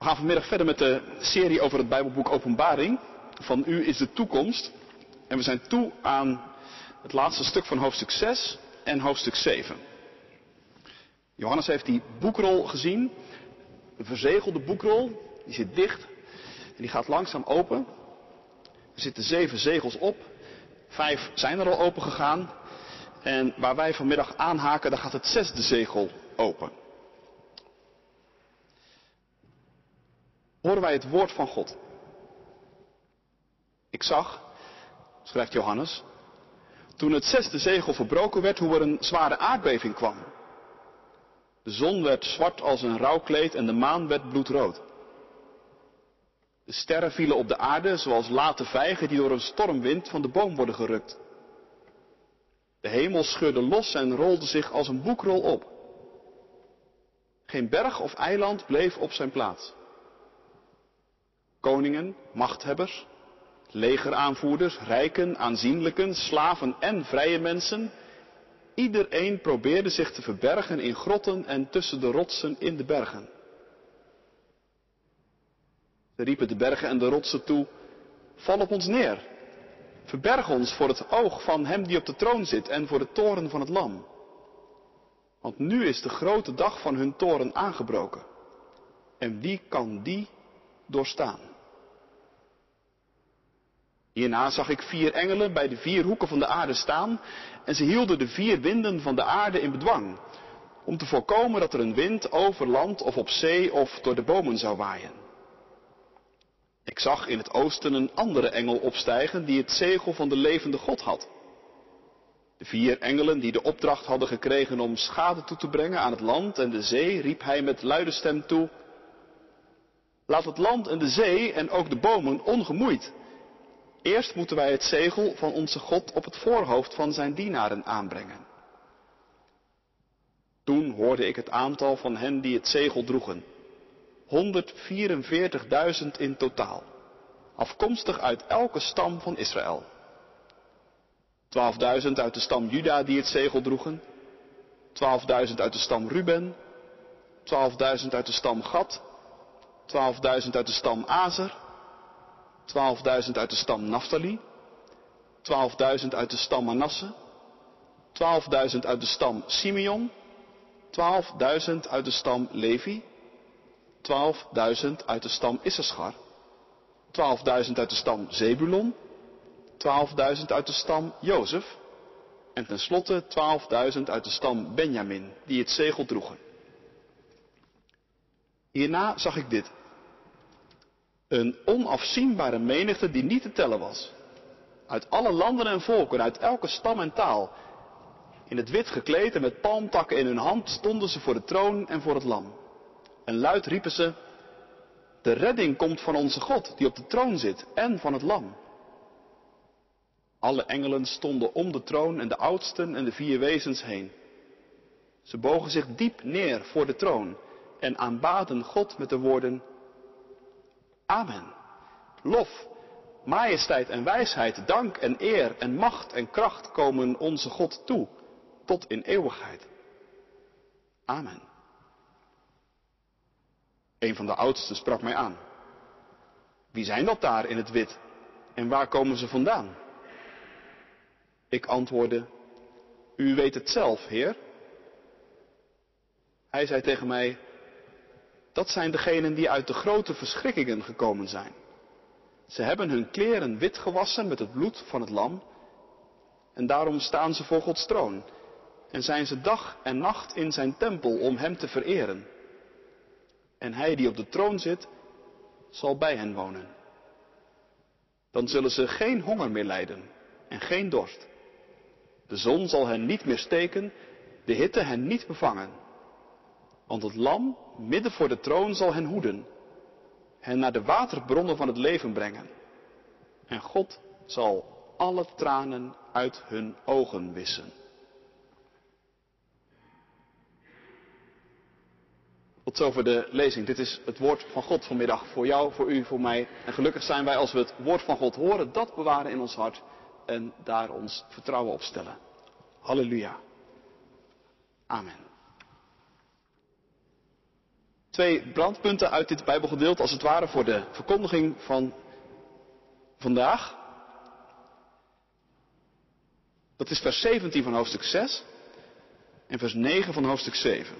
We gaan vanmiddag verder met de serie over het Bijbelboek Openbaring. Van U is de toekomst. En we zijn toe aan het laatste stuk van hoofdstuk 6 en hoofdstuk 7. Johannes heeft die boekrol gezien. Een verzegelde boekrol. Die zit dicht. En die gaat langzaam open. Er zitten zeven zegels op. Vijf zijn er al open gegaan. En waar wij vanmiddag aanhaken, daar gaat het zesde zegel open. Horen wij het woord van God. Ik zag, schrijft Johannes, toen het zesde zegel verbroken werd, hoe er een zware aardbeving kwam. De zon werd zwart als een rouwkleed en de maan werd bloedrood. De sterren vielen op de aarde zoals late vijgen die door een stormwind van de boom worden gerukt. De hemel scheurde los en rolde zich als een boekrol op. Geen berg of eiland bleef op zijn plaats. Koningen, machthebbers, legeraanvoerders, rijken, aanzienlijken, slaven en vrije mensen. Iedereen probeerde zich te verbergen in grotten en tussen de rotsen in de bergen. Ze riepen de bergen en de rotsen toe, val op ons neer. Verberg ons voor het oog van hem die op de troon zit en voor de toren van het lam. Want nu is de grote dag van hun toren aangebroken. En wie kan die doorstaan? Hierna zag ik vier engelen bij de vier hoeken van de aarde staan en ze hielden de vier winden van de aarde in bedwang, om te voorkomen dat er een wind over land of op zee of door de bomen zou waaien. Ik zag in het oosten een andere engel opstijgen die het zegel van de levende God had. De vier engelen die de opdracht hadden gekregen om schade toe te brengen aan het land en de zee, riep hij met luide stem toe, Laat het land en de zee en ook de bomen ongemoeid Eerst moeten wij het zegel van onze God op het voorhoofd van zijn dienaren aanbrengen. Toen hoorde ik het aantal van hen die het zegel droegen. 144.000 in totaal. Afkomstig uit elke stam van Israël. 12.000 uit de stam Juda die het zegel droegen. 12.000 uit de stam Ruben. 12.000 uit de stam Gad. 12.000 uit de stam Azer. 12.000 uit de stam Naphtali, 12.000 uit de stam Manasse, 12.000 uit de stam Simeon, 12.000 uit de stam Levi, 12.000 uit de stam Issachar, 12.000 uit de stam Zebulon, 12.000 uit de stam Jozef en tenslotte 12.000 uit de stam Benjamin die het zegel droegen. Hierna zag ik dit. Een onafzienbare menigte die niet te tellen was. Uit alle landen en volken, uit elke stam en taal. In het wit gekleed en met palmtakken in hun hand stonden ze voor de troon en voor het lam. En luid riepen ze, de redding komt van onze God die op de troon zit en van het lam. Alle engelen stonden om de troon en de oudsten en de vier wezens heen. Ze bogen zich diep neer voor de troon en aanbaden God met de woorden, Amen. Lof, majesteit en wijsheid, dank en eer en macht en kracht komen onze God toe, tot in eeuwigheid. Amen. Een van de oudsten sprak mij aan. Wie zijn dat daar in het wit en waar komen ze vandaan? Ik antwoordde, U weet het zelf, Heer. Hij zei tegen mij, dat zijn degenen die uit de grote verschrikkingen gekomen zijn. Ze hebben hun kleren wit gewassen met het bloed van het lam. En daarom staan ze voor Gods troon. En zijn ze dag en nacht in zijn tempel om hem te vereren. En hij die op de troon zit, zal bij hen wonen. Dan zullen ze geen honger meer lijden en geen dorst. De zon zal hen niet meer steken, de hitte hen niet bevangen. Want het lam midden voor de troon zal hen hoeden, hen naar de waterbronnen van het leven brengen. En God zal alle tranen uit hun ogen wissen. Tot zover de lezing. Dit is het woord van God vanmiddag voor jou, voor u, voor mij. En gelukkig zijn wij als we het woord van God horen, dat bewaren in ons hart en daar ons vertrouwen op stellen. Halleluja. Amen. Twee brandpunten uit dit Bijbelgedeelte, als het ware voor de verkondiging van vandaag. Dat is vers 17 van hoofdstuk 6 en vers 9 van hoofdstuk 7.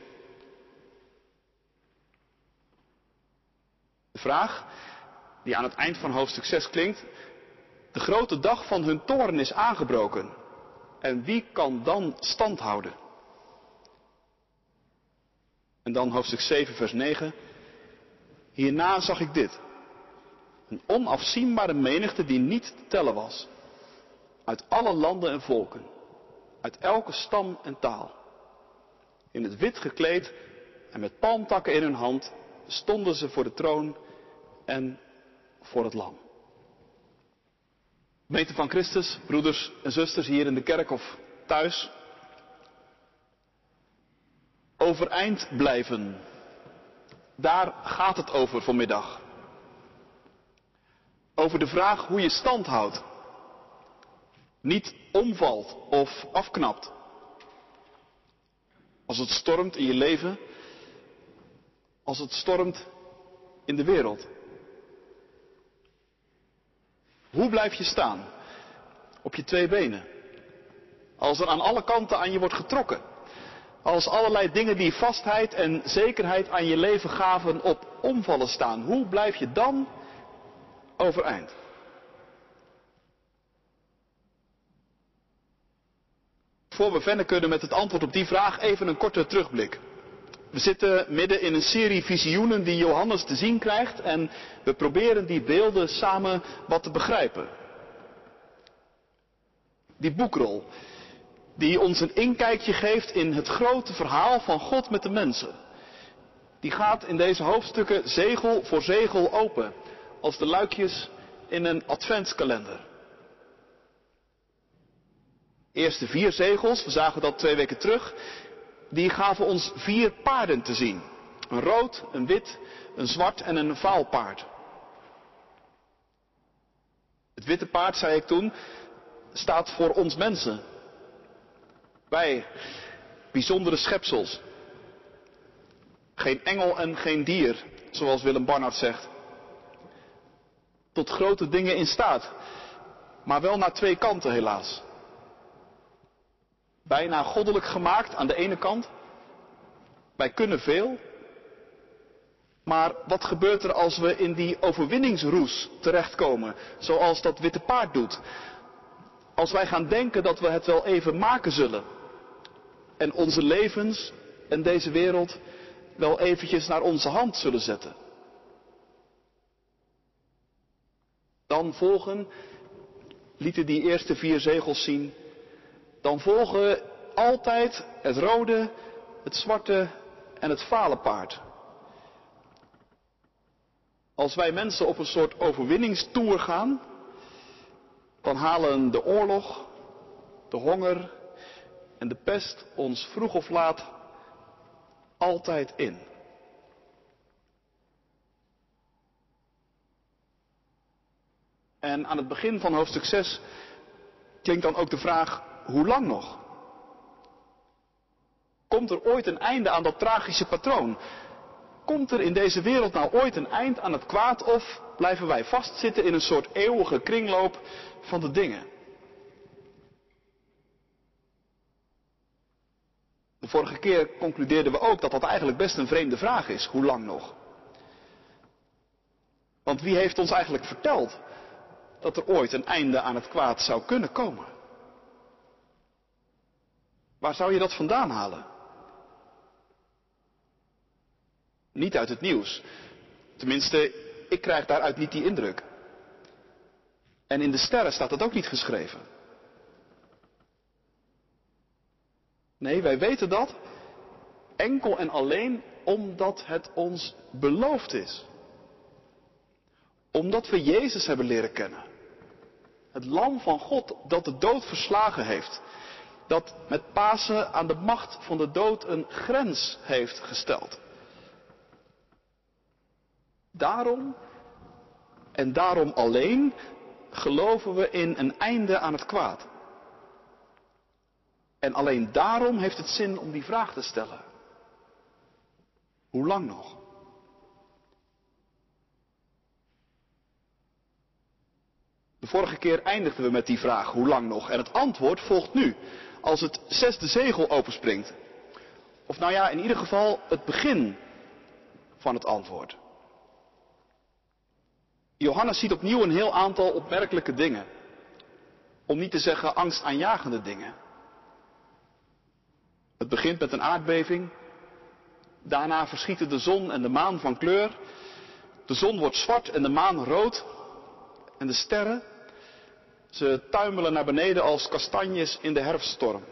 De vraag die aan het eind van hoofdstuk 6 klinkt, de grote dag van hun toorn is aangebroken. En wie kan dan stand houden? En dan hoofdstuk 7, vers 9. Hierna zag ik dit. Een onafzienbare menigte die niet te tellen was. Uit alle landen en volken. Uit elke stam en taal. In het wit gekleed en met palmtakken in hun hand stonden ze voor de troon en voor het lam. Gemeente van Christus, broeders en zusters hier in de kerk of thuis. Overeind blijven. Daar gaat het over vanmiddag. Over de vraag hoe je stand houdt. Niet omvalt of afknapt. Als het stormt in je leven. Als het stormt in de wereld. Hoe blijf je staan? Op je twee benen. Als er aan alle kanten aan je wordt getrokken. Als allerlei dingen die vastheid en zekerheid aan je leven gaven op omvallen staan. Hoe blijf je dan overeind? Voor we verder kunnen met het antwoord op die vraag even een korte terugblik. We zitten midden in een serie visioenen die Johannes te zien krijgt en we proberen die beelden samen wat te begrijpen. Die boekrol, die ons een inkijkje geeft in het grote verhaal van God met de mensen. Die gaat in deze hoofdstukken zegel voor zegel open, als de luikjes in een adventskalender. Eerste vier zegels, we zagen dat twee weken terug, die gaven ons vier paarden te zien. Een rood, een wit, een zwart en een vaal paard. Het witte paard, zei ik toen, staat voor ons mensen. Wij, bijzondere schepsels. Geen engel en geen dier, zoals Willem Barnard zegt. Tot grote dingen in staat, maar wel naar twee kanten helaas bijna goddelijk gemaakt aan de ene kant. Wij kunnen veel. Maar wat gebeurt er als we in die overwinningsroes terechtkomen, zoals dat witte paard doet? Als wij gaan denken dat we het wel even maken zullen. En onze levens en deze wereld wel eventjes naar onze hand zullen zetten. Dan volgen, lieten die eerste vier zegels zien, dan volgen altijd het rode, het zwarte en het vale paard. Als wij mensen op een soort overwinningstoer gaan, dan halen de oorlog, de honger en de pest ons vroeg of laat altijd in. En aan het begin van hoofdstuk 6 klinkt dan ook de vraag, hoe lang nog? Komt er ooit een einde aan dat tragische patroon? Komt er in deze wereld nou ooit een eind aan het kwaad of blijven wij vastzitten in een soort eeuwige kringloop van de dingen? Vorige keer concludeerden we ook dat dat eigenlijk best een vreemde vraag is. Hoe lang nog? Want wie heeft ons eigenlijk verteld dat er ooit een einde aan het kwaad zou kunnen komen? Waar zou je dat vandaan halen? Niet uit het nieuws. Tenminste, ik krijg daaruit niet die indruk. En in de sterren staat dat ook niet geschreven. Nee, wij weten dat enkel en alleen omdat het ons beloofd is. Omdat we Jezus hebben leren kennen. Het lam van God dat de dood verslagen heeft dat met Pasen aan de macht van de dood een grens heeft gesteld. Daarom en daarom alleen geloven we in een einde aan het kwaad. En alleen daarom heeft het zin om die vraag te stellen. Hoe lang nog? De vorige keer eindigden we met die vraag, hoe lang nog? En het antwoord volgt nu, als het zesde zegel openspringt. Of nou ja, in ieder geval het begin van het antwoord. Johannes ziet opnieuw een heel aantal opmerkelijke dingen. Om niet te zeggen angstaanjagende dingen. Het begint met een aardbeving. Daarna verschieten de zon en de maan van kleur. De zon wordt zwart en de maan rood. En de sterren, ze tuimelen naar beneden als kastanjes in de herfststorm.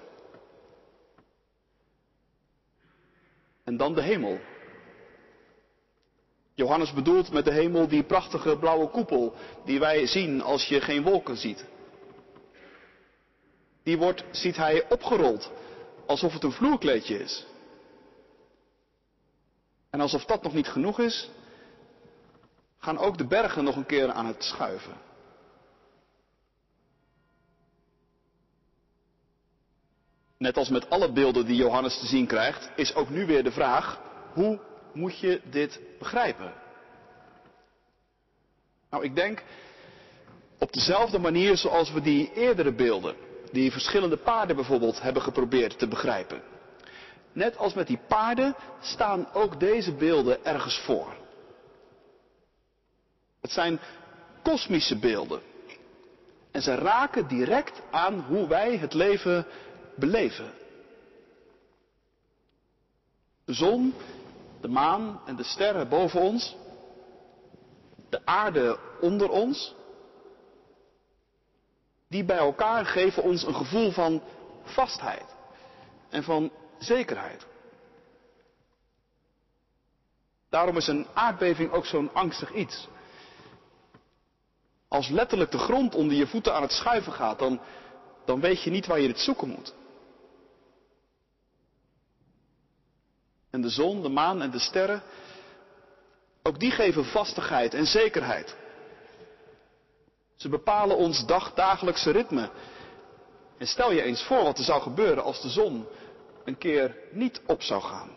En dan de hemel. Johannes bedoelt met de hemel die prachtige blauwe koepel die wij zien als je geen wolken ziet. Die wordt, ziet hij, opgerold, alsof het een vloerkleedje is. En alsof dat nog niet genoeg is, gaan ook de bergen nog een keer aan het schuiven. Net als met alle beelden die Johannes te zien krijgt, is ook nu weer de vraag, hoe moet je dit begrijpen? Nou, ik denk op dezelfde manier zoals we die eerdere beelden, die verschillende paarden bijvoorbeeld, hebben geprobeerd te begrijpen. Net als met die paarden staan ook deze beelden ergens voor. Het zijn kosmische beelden. En ze raken direct aan hoe wij het leven beleven. De zon, de maan en de sterren boven ons, de aarde onder ons, die bij elkaar geven ons een gevoel van vastheid en van zekerheid. Daarom is een aardbeving ook zo'n angstig iets. Als letterlijk de grond onder je voeten aan het schuiven gaat, dan, dan weet je niet waar je het zoeken moet. En de zon, de maan en de sterren, ook die geven vastigheid en zekerheid. Ze bepalen ons dagdagelijkse ritme. En stel je eens voor wat er zou gebeuren als de zon een keer niet op zou gaan.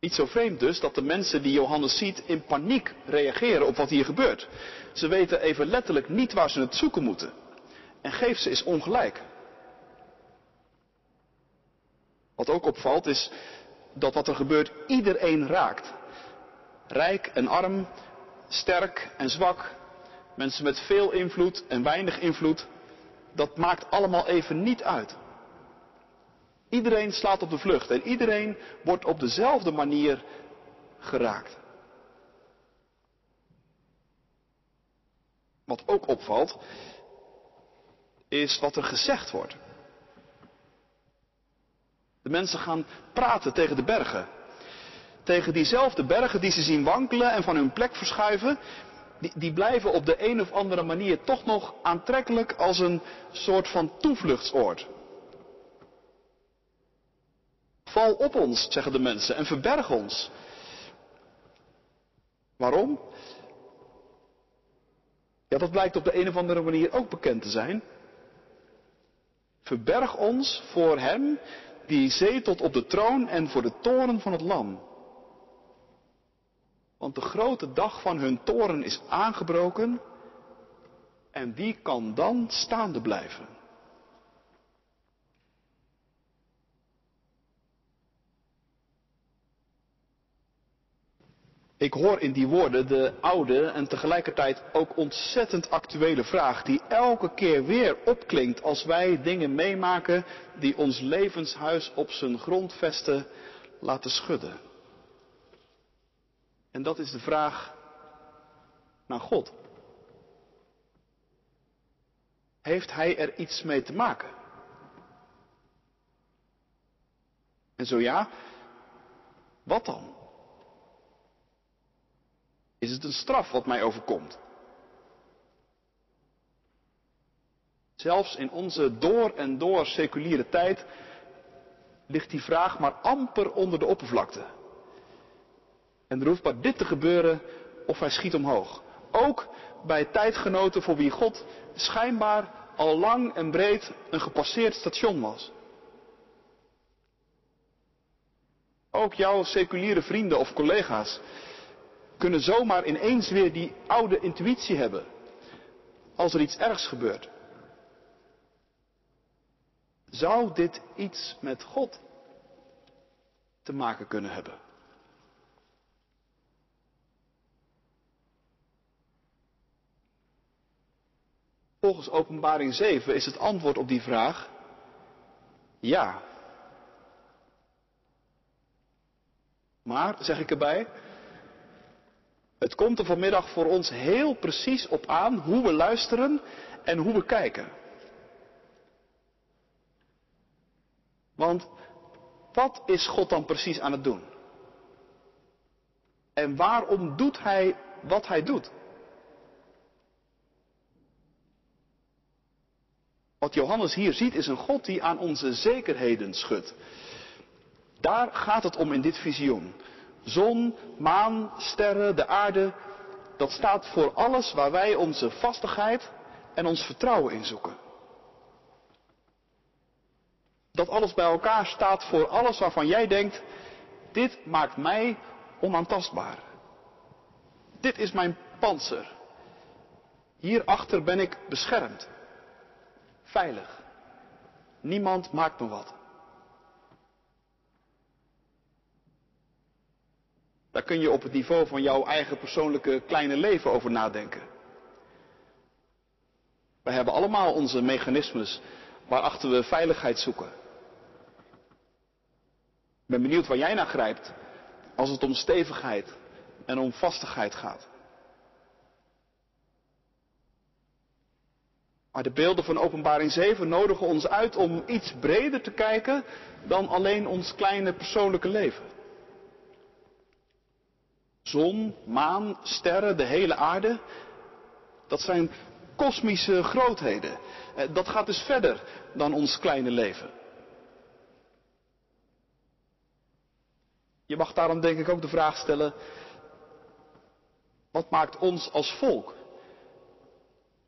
Niet zo vreemd dus dat de mensen die Johannes ziet in paniek reageren op wat hier gebeurt. Ze weten even letterlijk niet waar ze het zoeken moeten. En geef ze is ongelijk. Wat ook opvalt is dat wat er gebeurt iedereen raakt. Rijk en arm, sterk en zwak, mensen met veel invloed en weinig invloed, dat maakt allemaal even niet uit. Iedereen slaat op de vlucht en iedereen wordt op dezelfde manier geraakt. Wat ook opvalt, is wat er gezegd wordt. De mensen gaan praten tegen de bergen. Tegen diezelfde bergen die ze zien wankelen en van hun plek verschuiven. Die, die blijven op de een of andere manier toch nog aantrekkelijk als een soort van toevluchtsoord. Val op ons, zeggen de mensen, en verberg ons. Waarom? Ja, dat blijkt op de een of andere manier ook bekend te zijn. Verberg ons voor Hem die zetelt op de troon en voor de toren van het Lam. Want de grote dag van hun toren is aangebroken en die kan dan staande blijven. Ik hoor in die woorden de oude en tegelijkertijd ook ontzettend actuele vraag die elke keer weer opklinkt als wij dingen meemaken die ons levenshuis op zijn grondvesten laten schudden. En dat is de vraag naar God. Heeft Hij er iets mee te maken? En zo ja, wat dan? Is het een straf wat mij overkomt? Zelfs in onze door en door seculiere tijd ligt die vraag maar amper onder de oppervlakte. En er hoeft maar dit te gebeuren of hij schiet omhoog. Ook bij tijdgenoten voor wie God schijnbaar al lang en breed een gepasseerd station was. Ook jouw seculiere vrienden of collega's kunnen zomaar ineens weer die oude intuïtie hebben als er iets ergs gebeurt. Zou dit iets met God te maken kunnen hebben? Volgens Openbaring 7 is het antwoord op die vraag ja. Maar, zeg ik erbij, het komt er vanmiddag voor ons heel precies op aan hoe we luisteren en hoe we kijken. Want wat is God dan precies aan het doen? En waarom doet Hij wat Hij doet? Wat Johannes hier ziet is een God die aan onze zekerheden schudt. Daar gaat het om in dit visioen. Zon, maan, sterren, de aarde, dat staat voor alles waar wij onze vastigheid en ons vertrouwen in zoeken. Dat alles bij elkaar staat voor alles waarvan jij denkt, dit maakt mij onaantastbaar. Dit is mijn panzer. Hierachter ben ik beschermd. Veilig. Niemand maakt me wat. Daar kun je op het niveau van jouw eigen persoonlijke kleine leven over nadenken. We hebben allemaal onze mechanismes waarachter we veiligheid zoeken. Ik ben benieuwd waar jij naar grijpt als het om stevigheid en om vastigheid gaat. Maar de beelden van Openbaring 7 nodigen ons uit om iets breder te kijken dan alleen ons kleine persoonlijke leven. Zon, maan, sterren, de hele aarde, dat zijn kosmische grootheden. Eh, dat gaat dus verder dan ons kleine leven. Je mag daarom denk ik ook de vraag stellen, wat maakt ons als volk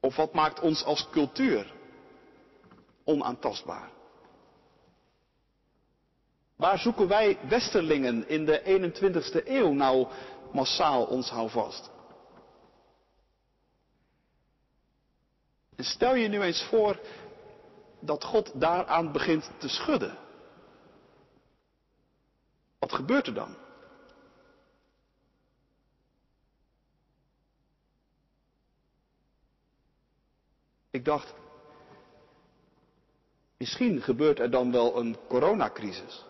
of wat maakt ons als cultuur onaantastbaar? Waar zoeken wij westerlingen in de 21ste eeuw nou massaal ons houvast? En stel je nu eens voor dat God daaraan begint te schudden. Wat gebeurt er dan? Ik dacht, misschien gebeurt er dan wel een coronacrisis.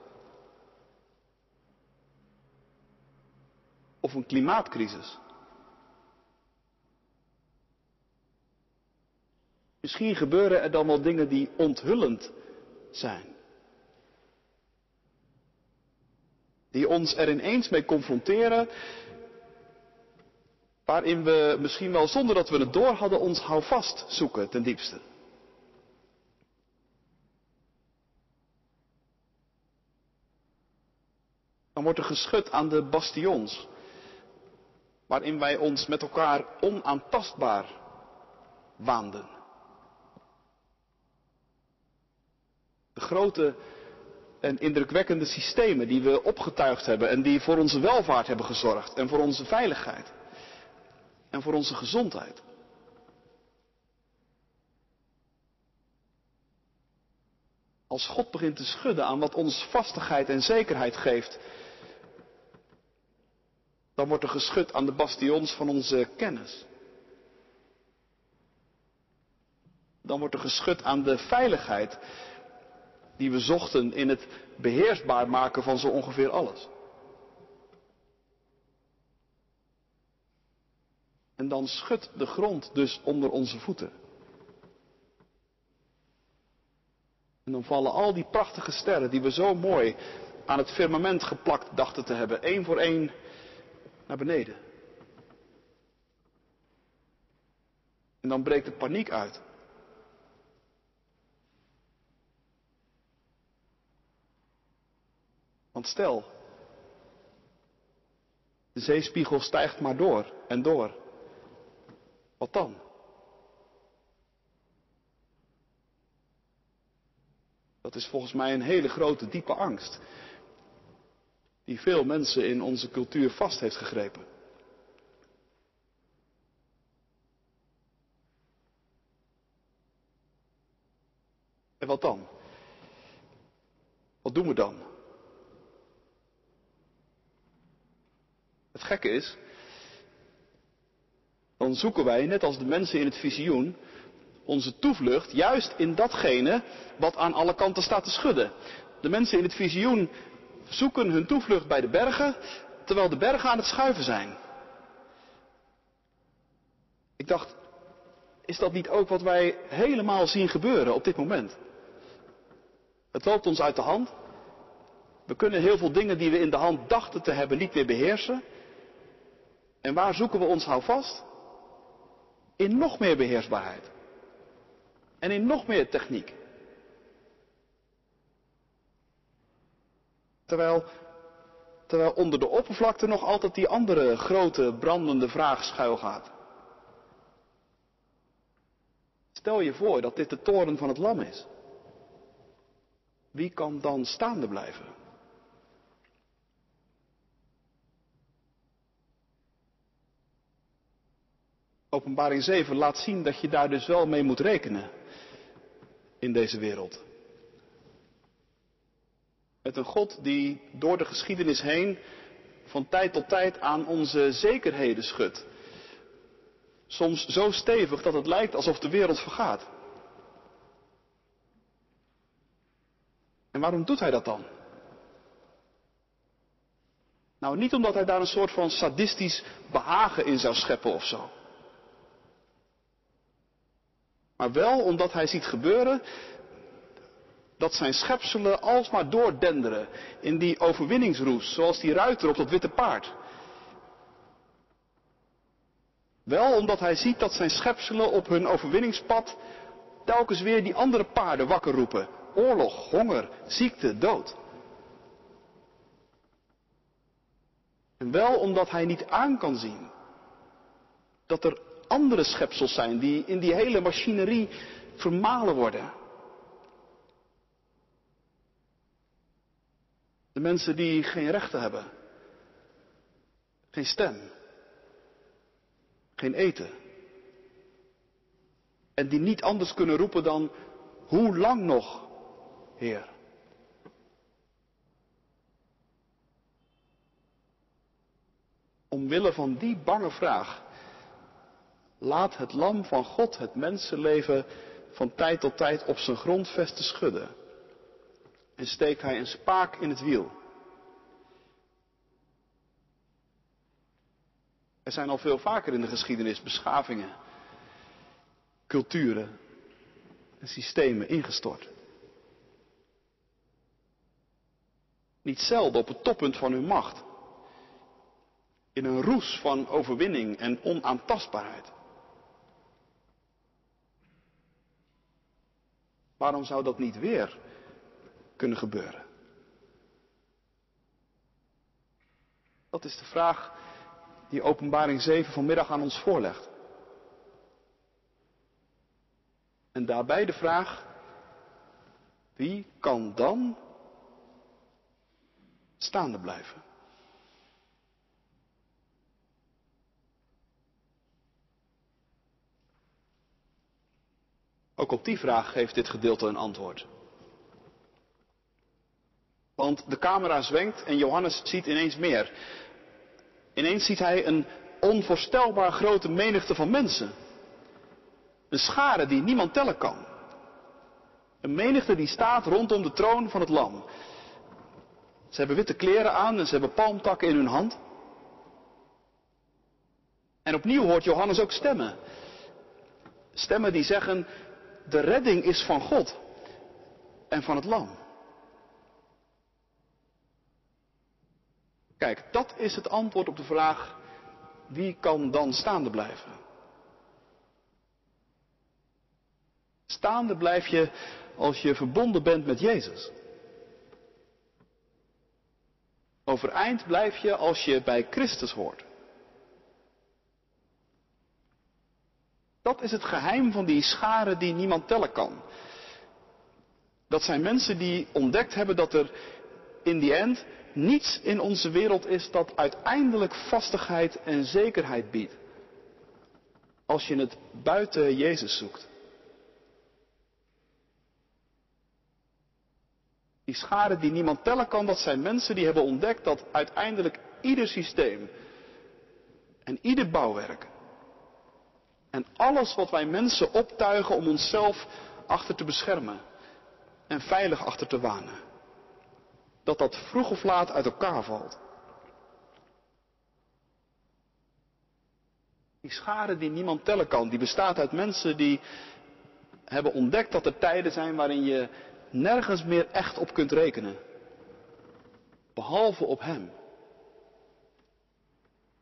Of een klimaatcrisis. Misschien gebeuren er dan wel dingen die onthullend zijn. Die ons er ineens mee confronteren Waarin we misschien wel zonder dat we het door hadden ons houvast zoeken ten diepste. Dan wordt er geschud aan de bastions. Waarin wij ons met elkaar onaantastbaar waanden. De grote en indrukwekkende systemen die we opgetuigd hebben en die voor onze welvaart hebben gezorgd en voor onze veiligheid en voor onze gezondheid. Als God begint te schudden aan wat ons vastigheid en zekerheid geeft, dan wordt er geschud aan de bastions van onze kennis. Dan wordt er geschud aan de veiligheid die we zochten in het beheersbaar maken van zo ongeveer alles. En dan schudt de grond dus onder onze voeten. En dan vallen al die prachtige sterren die we zo mooi aan het firmament geplakt dachten te hebben, één voor één naar beneden. En dan breekt de paniek uit. Want stel, de zeespiegel stijgt maar door en door. Wat dan? Dat is volgens mij een hele grote, diepe angst. Die veel mensen in onze cultuur vast heeft gegrepen. En wat dan? Wat doen we dan? Het gekke is, dan zoeken wij, net als de mensen in het visioen, onze toevlucht juist in datgene wat aan alle kanten staat te schudden. De mensen in het visioen zoeken hun toevlucht bij de bergen, terwijl de bergen aan het schuiven zijn. Ik dacht, is dat niet ook wat wij helemaal zien gebeuren op dit moment? Het loopt ons uit de hand. We kunnen heel veel dingen die we in de hand dachten te hebben niet meer beheersen. En waar zoeken we ons houvast? In nog meer beheersbaarheid. En in nog meer techniek. Terwijl, terwijl onder de oppervlakte nog altijd die andere grote brandende vraag schuilgaat. Stel je voor dat dit de toren van het lam is. Wie kan dan staande blijven? Openbaring 7 laat zien dat je daar dus wel mee moet rekenen in deze wereld. Met een God die door de geschiedenis heen van tijd tot tijd aan onze zekerheden schudt. Soms zo stevig dat het lijkt alsof de wereld vergaat. En waarom doet hij dat dan? Nou, niet omdat hij daar een soort van sadistisch behagen in zou scheppen of zo. Maar wel omdat hij ziet gebeuren dat zijn schepselen alsmaar doordenderen in die overwinningsroes, zoals die ruiter op dat witte paard. Wel omdat hij ziet dat zijn schepselen op hun overwinningspad telkens weer die andere paarden wakker roepen. Oorlog, honger, ziekte, dood. En wel omdat hij niet aan kan zien dat er andere schepsels zijn die in die hele machinerie vermalen worden. De mensen die geen rechten hebben, geen stem, geen eten. En die niet anders kunnen roepen dan, hoe lang nog, Heer? Omwille van die bange vraag laat het lam van God het mensenleven van tijd tot tijd op zijn grondvesten schudden. En steekt hij een spaak in het wiel. Er zijn al veel vaker in de geschiedenis beschavingen, culturen en systemen ingestort. Niet zelden op het toppunt van hun macht. In een roes van overwinning en onaantastbaarheid. Waarom zou dat niet weer kunnen gebeuren? Dat is de vraag die Openbaring 7 vanmiddag aan ons voorlegt. En daarbij de vraag, wie kan dan staande blijven? Ook op die vraag geeft dit gedeelte een antwoord. Want de camera zwenkt en Johannes ziet ineens meer. Ineens ziet hij een onvoorstelbaar grote menigte van mensen. Een schare die niemand tellen kan. Een menigte die staat rondom de troon van het lam. Ze hebben witte kleren aan en ze hebben palmtakken in hun hand. En opnieuw hoort Johannes ook stemmen. Stemmen die zeggen, de redding is van God en van het lam. Kijk, dat is het antwoord op de vraag, wie kan dan staande blijven? Staande blijf je als je verbonden bent met Jezus. Overeind blijf je als je bij Christus hoort. Dat is het geheim van die scharen die niemand tellen kan. Dat zijn mensen die ontdekt hebben dat er in die end niets in onze wereld is dat uiteindelijk vastigheid en zekerheid biedt. Als je het buiten Jezus zoekt. Die schade die niemand tellen kan, dat zijn mensen die hebben ontdekt dat uiteindelijk ieder systeem en ieder bouwwerk en alles wat wij mensen optuigen om onszelf achter te beschermen en veilig achter te wanen, dat dat vroeg of laat uit elkaar valt. Die schade die niemand tellen kan, die bestaat uit mensen die hebben ontdekt dat er tijden zijn waarin je nergens meer echt op kunt rekenen. Behalve op Hem.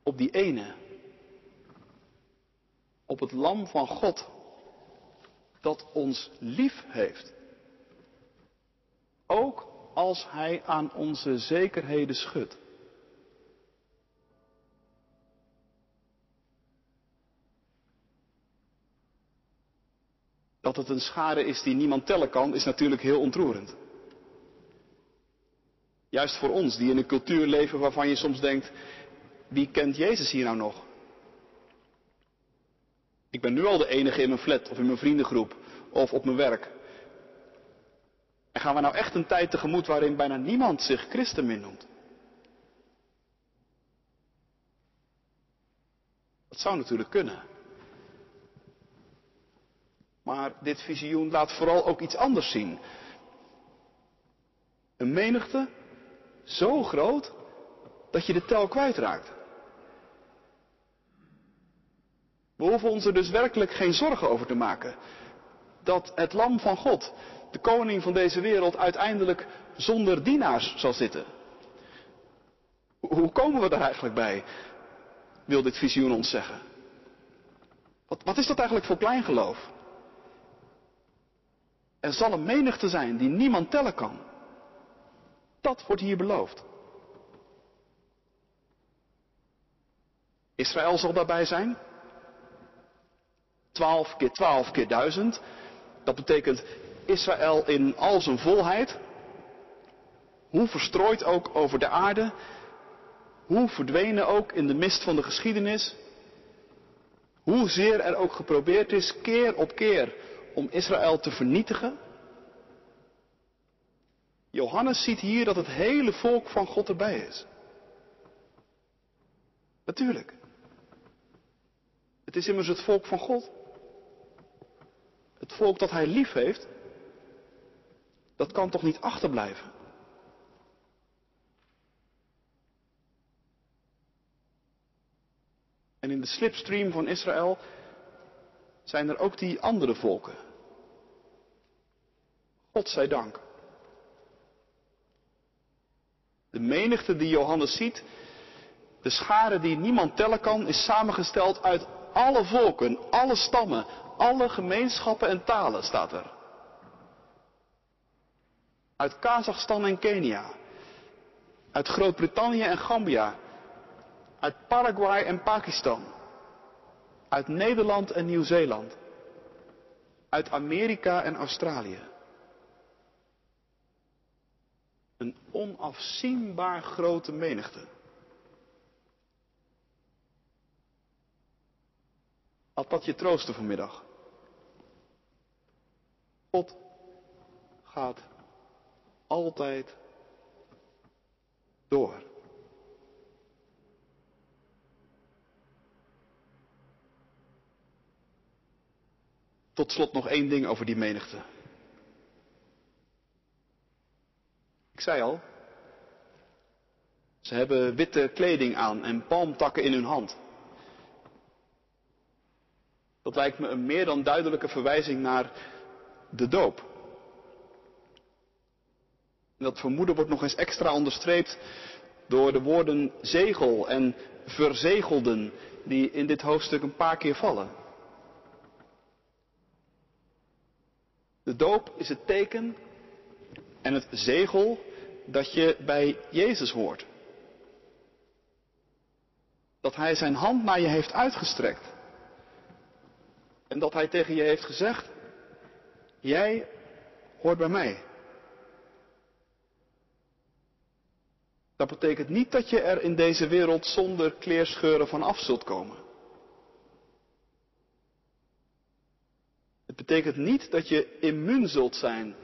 Op die ene. Op het lam van God dat ons lief heeft. Ook als Hij aan onze zekerheden schudt. Dat het een schade is die niemand tellen kan, is natuurlijk heel ontroerend. Juist voor ons, die in een cultuur leven waarvan je soms denkt, wie kent Jezus hier nou nog? Ik ben nu al de enige in mijn flat of in mijn vriendengroep of op mijn werk. En gaan we nou echt een tijd tegemoet waarin bijna niemand zich christen meer noemt? Dat zou natuurlijk kunnen. Maar dit visioen laat vooral ook iets anders zien. Een menigte zo groot dat je de tel kwijtraakt. We hoeven ons er dus werkelijk geen zorgen over te maken. Dat het lam van God, de koning van deze wereld, uiteindelijk zonder dienaars zal zitten. Hoe komen we daar eigenlijk bij? Wil dit visioen ons zeggen. Wat, wat is dat eigenlijk voor kleingeloof? Er zal een menigte zijn die niemand tellen kan. Dat wordt hier beloofd. Israël zal daarbij zijn. 12 keer 12 keer 1000. Dat betekent Israël in al zijn volheid. Hoe verstrooid ook over de aarde. Hoe verdwenen ook in de mist van de geschiedenis. Hoezeer er ook geprobeerd is keer op keer om Israël te vernietigen. Johannes ziet hier dat het hele volk van God erbij is. Natuurlijk. Het is immers het volk van God. Het volk dat hij lief heeft. Dat kan toch niet achterblijven? En in de slipstream van Israël zijn er ook die andere volken. God zij dank. De menigte die Johannes ziet, de schare die niemand tellen kan, is samengesteld uit alle volken, alle stammen, alle gemeenschappen en talen, staat er. Uit Kazachstan en Kenia. Uit Groot-Brittannië en Gambia. Uit Paraguay en Pakistan. Uit Nederland en Nieuw-Zeeland. Uit Amerika en Australië. Een onafzienbaar grote menigte. Had dat je troosten vanmiddag? God gaat altijd door. Tot slot nog één ding over die menigte. Ik zei al, ze hebben witte kleding aan en palmtakken in hun hand. Dat lijkt me een meer dan duidelijke verwijzing naar de doop. Dat vermoeden wordt nog eens extra onderstreept door de woorden zegel en verzegelden die in dit hoofdstuk een paar keer vallen. De doop is het teken en het zegel dat je bij Jezus hoort. Dat Hij zijn hand naar je heeft uitgestrekt. En dat Hij tegen je heeft gezegd, jij hoort bij mij. Dat betekent niet dat je er in deze wereld zonder kleerscheuren van af zult komen. Het betekent niet dat je immuun zult zijn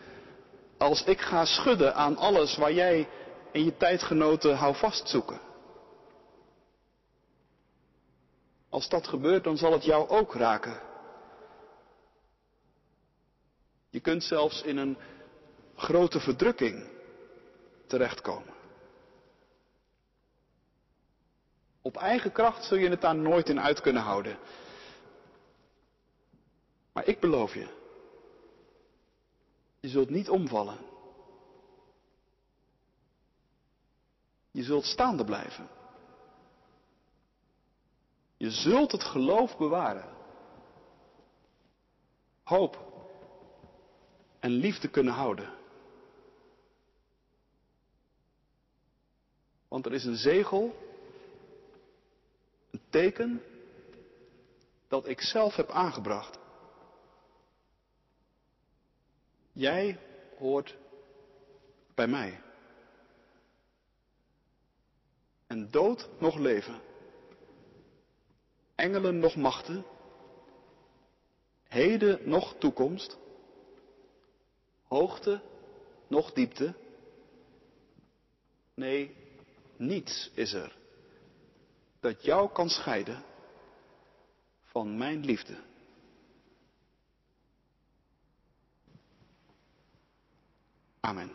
als ik ga schudden aan alles waar jij en je tijdgenoten houvast zoeken. Als dat gebeurt, dan zal het jou ook raken. Je kunt zelfs in een grote verdrukking terechtkomen. Op eigen kracht zul je het daar nooit in uit kunnen houden. Maar ik beloof je, je zult niet omvallen. Je zult staande blijven. Je zult het geloof bewaren. Hoop en liefde kunnen houden. Want er is een zegel, teken dat ik zelf heb aangebracht. Jij hoort bij mij. En dood nog leven. Engelen nog machten. Heden nog toekomst. Hoogte nog diepte. Nee, niets is er dat jou kan scheiden van mijn liefde. Amen.